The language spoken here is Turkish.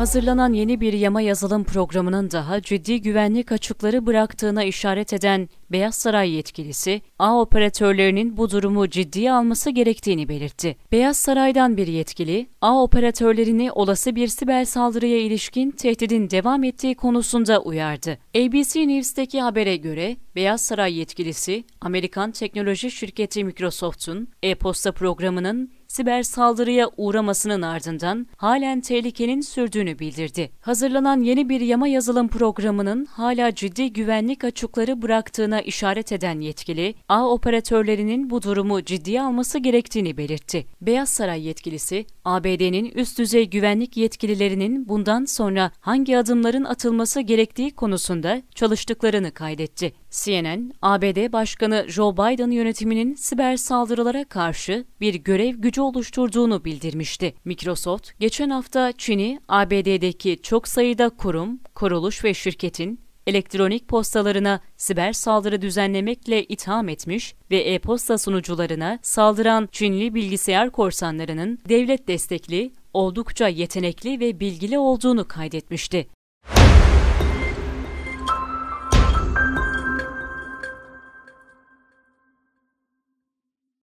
Hazırlanan yeni bir yama yazılım programının daha ciddi güvenlik açıkları bıraktığına işaret eden Beyaz Saray yetkilisi, ağ operatörlerinin bu durumu ciddiye alması gerektiğini belirtti. Beyaz Saray'dan bir yetkili, ağ operatörlerini olası bir siber saldırıya ilişkin tehdidin devam ettiği konusunda uyardı. ABC News'teki habere göre Beyaz Saray yetkilisi, Amerikan teknoloji şirketi Microsoft'un e-posta programının siber saldırıya uğramasının ardından halen tehlikenin sürdüğünü bildirdi. Hazırlanan yeni bir yama yazılım programının hala ciddi güvenlik açıkları bıraktığına işaret eden yetkili, ağ operatörlerinin bu durumu ciddiye alması gerektiğini belirtti. Beyaz Saray yetkilisi, ABD'nin üst düzey güvenlik yetkililerinin bundan sonra hangi adımların atılması gerektiği konusunda çalıştıklarını kaydetti. CNN, ABD Başkanı Joe Biden yönetiminin siber saldırılara karşı bir görev gücü oluşturduğunu bildirmişti. Microsoft, geçen hafta Çin'i ABD'deki çok sayıda kurum, kuruluş ve şirketin elektronik postalarına siber saldırı düzenlemekle itham etmiş ve e-posta sunucularına saldıran Çinli bilgisayar korsanlarının devlet destekli, oldukça yetenekli ve bilgili olduğunu kaydetmişti.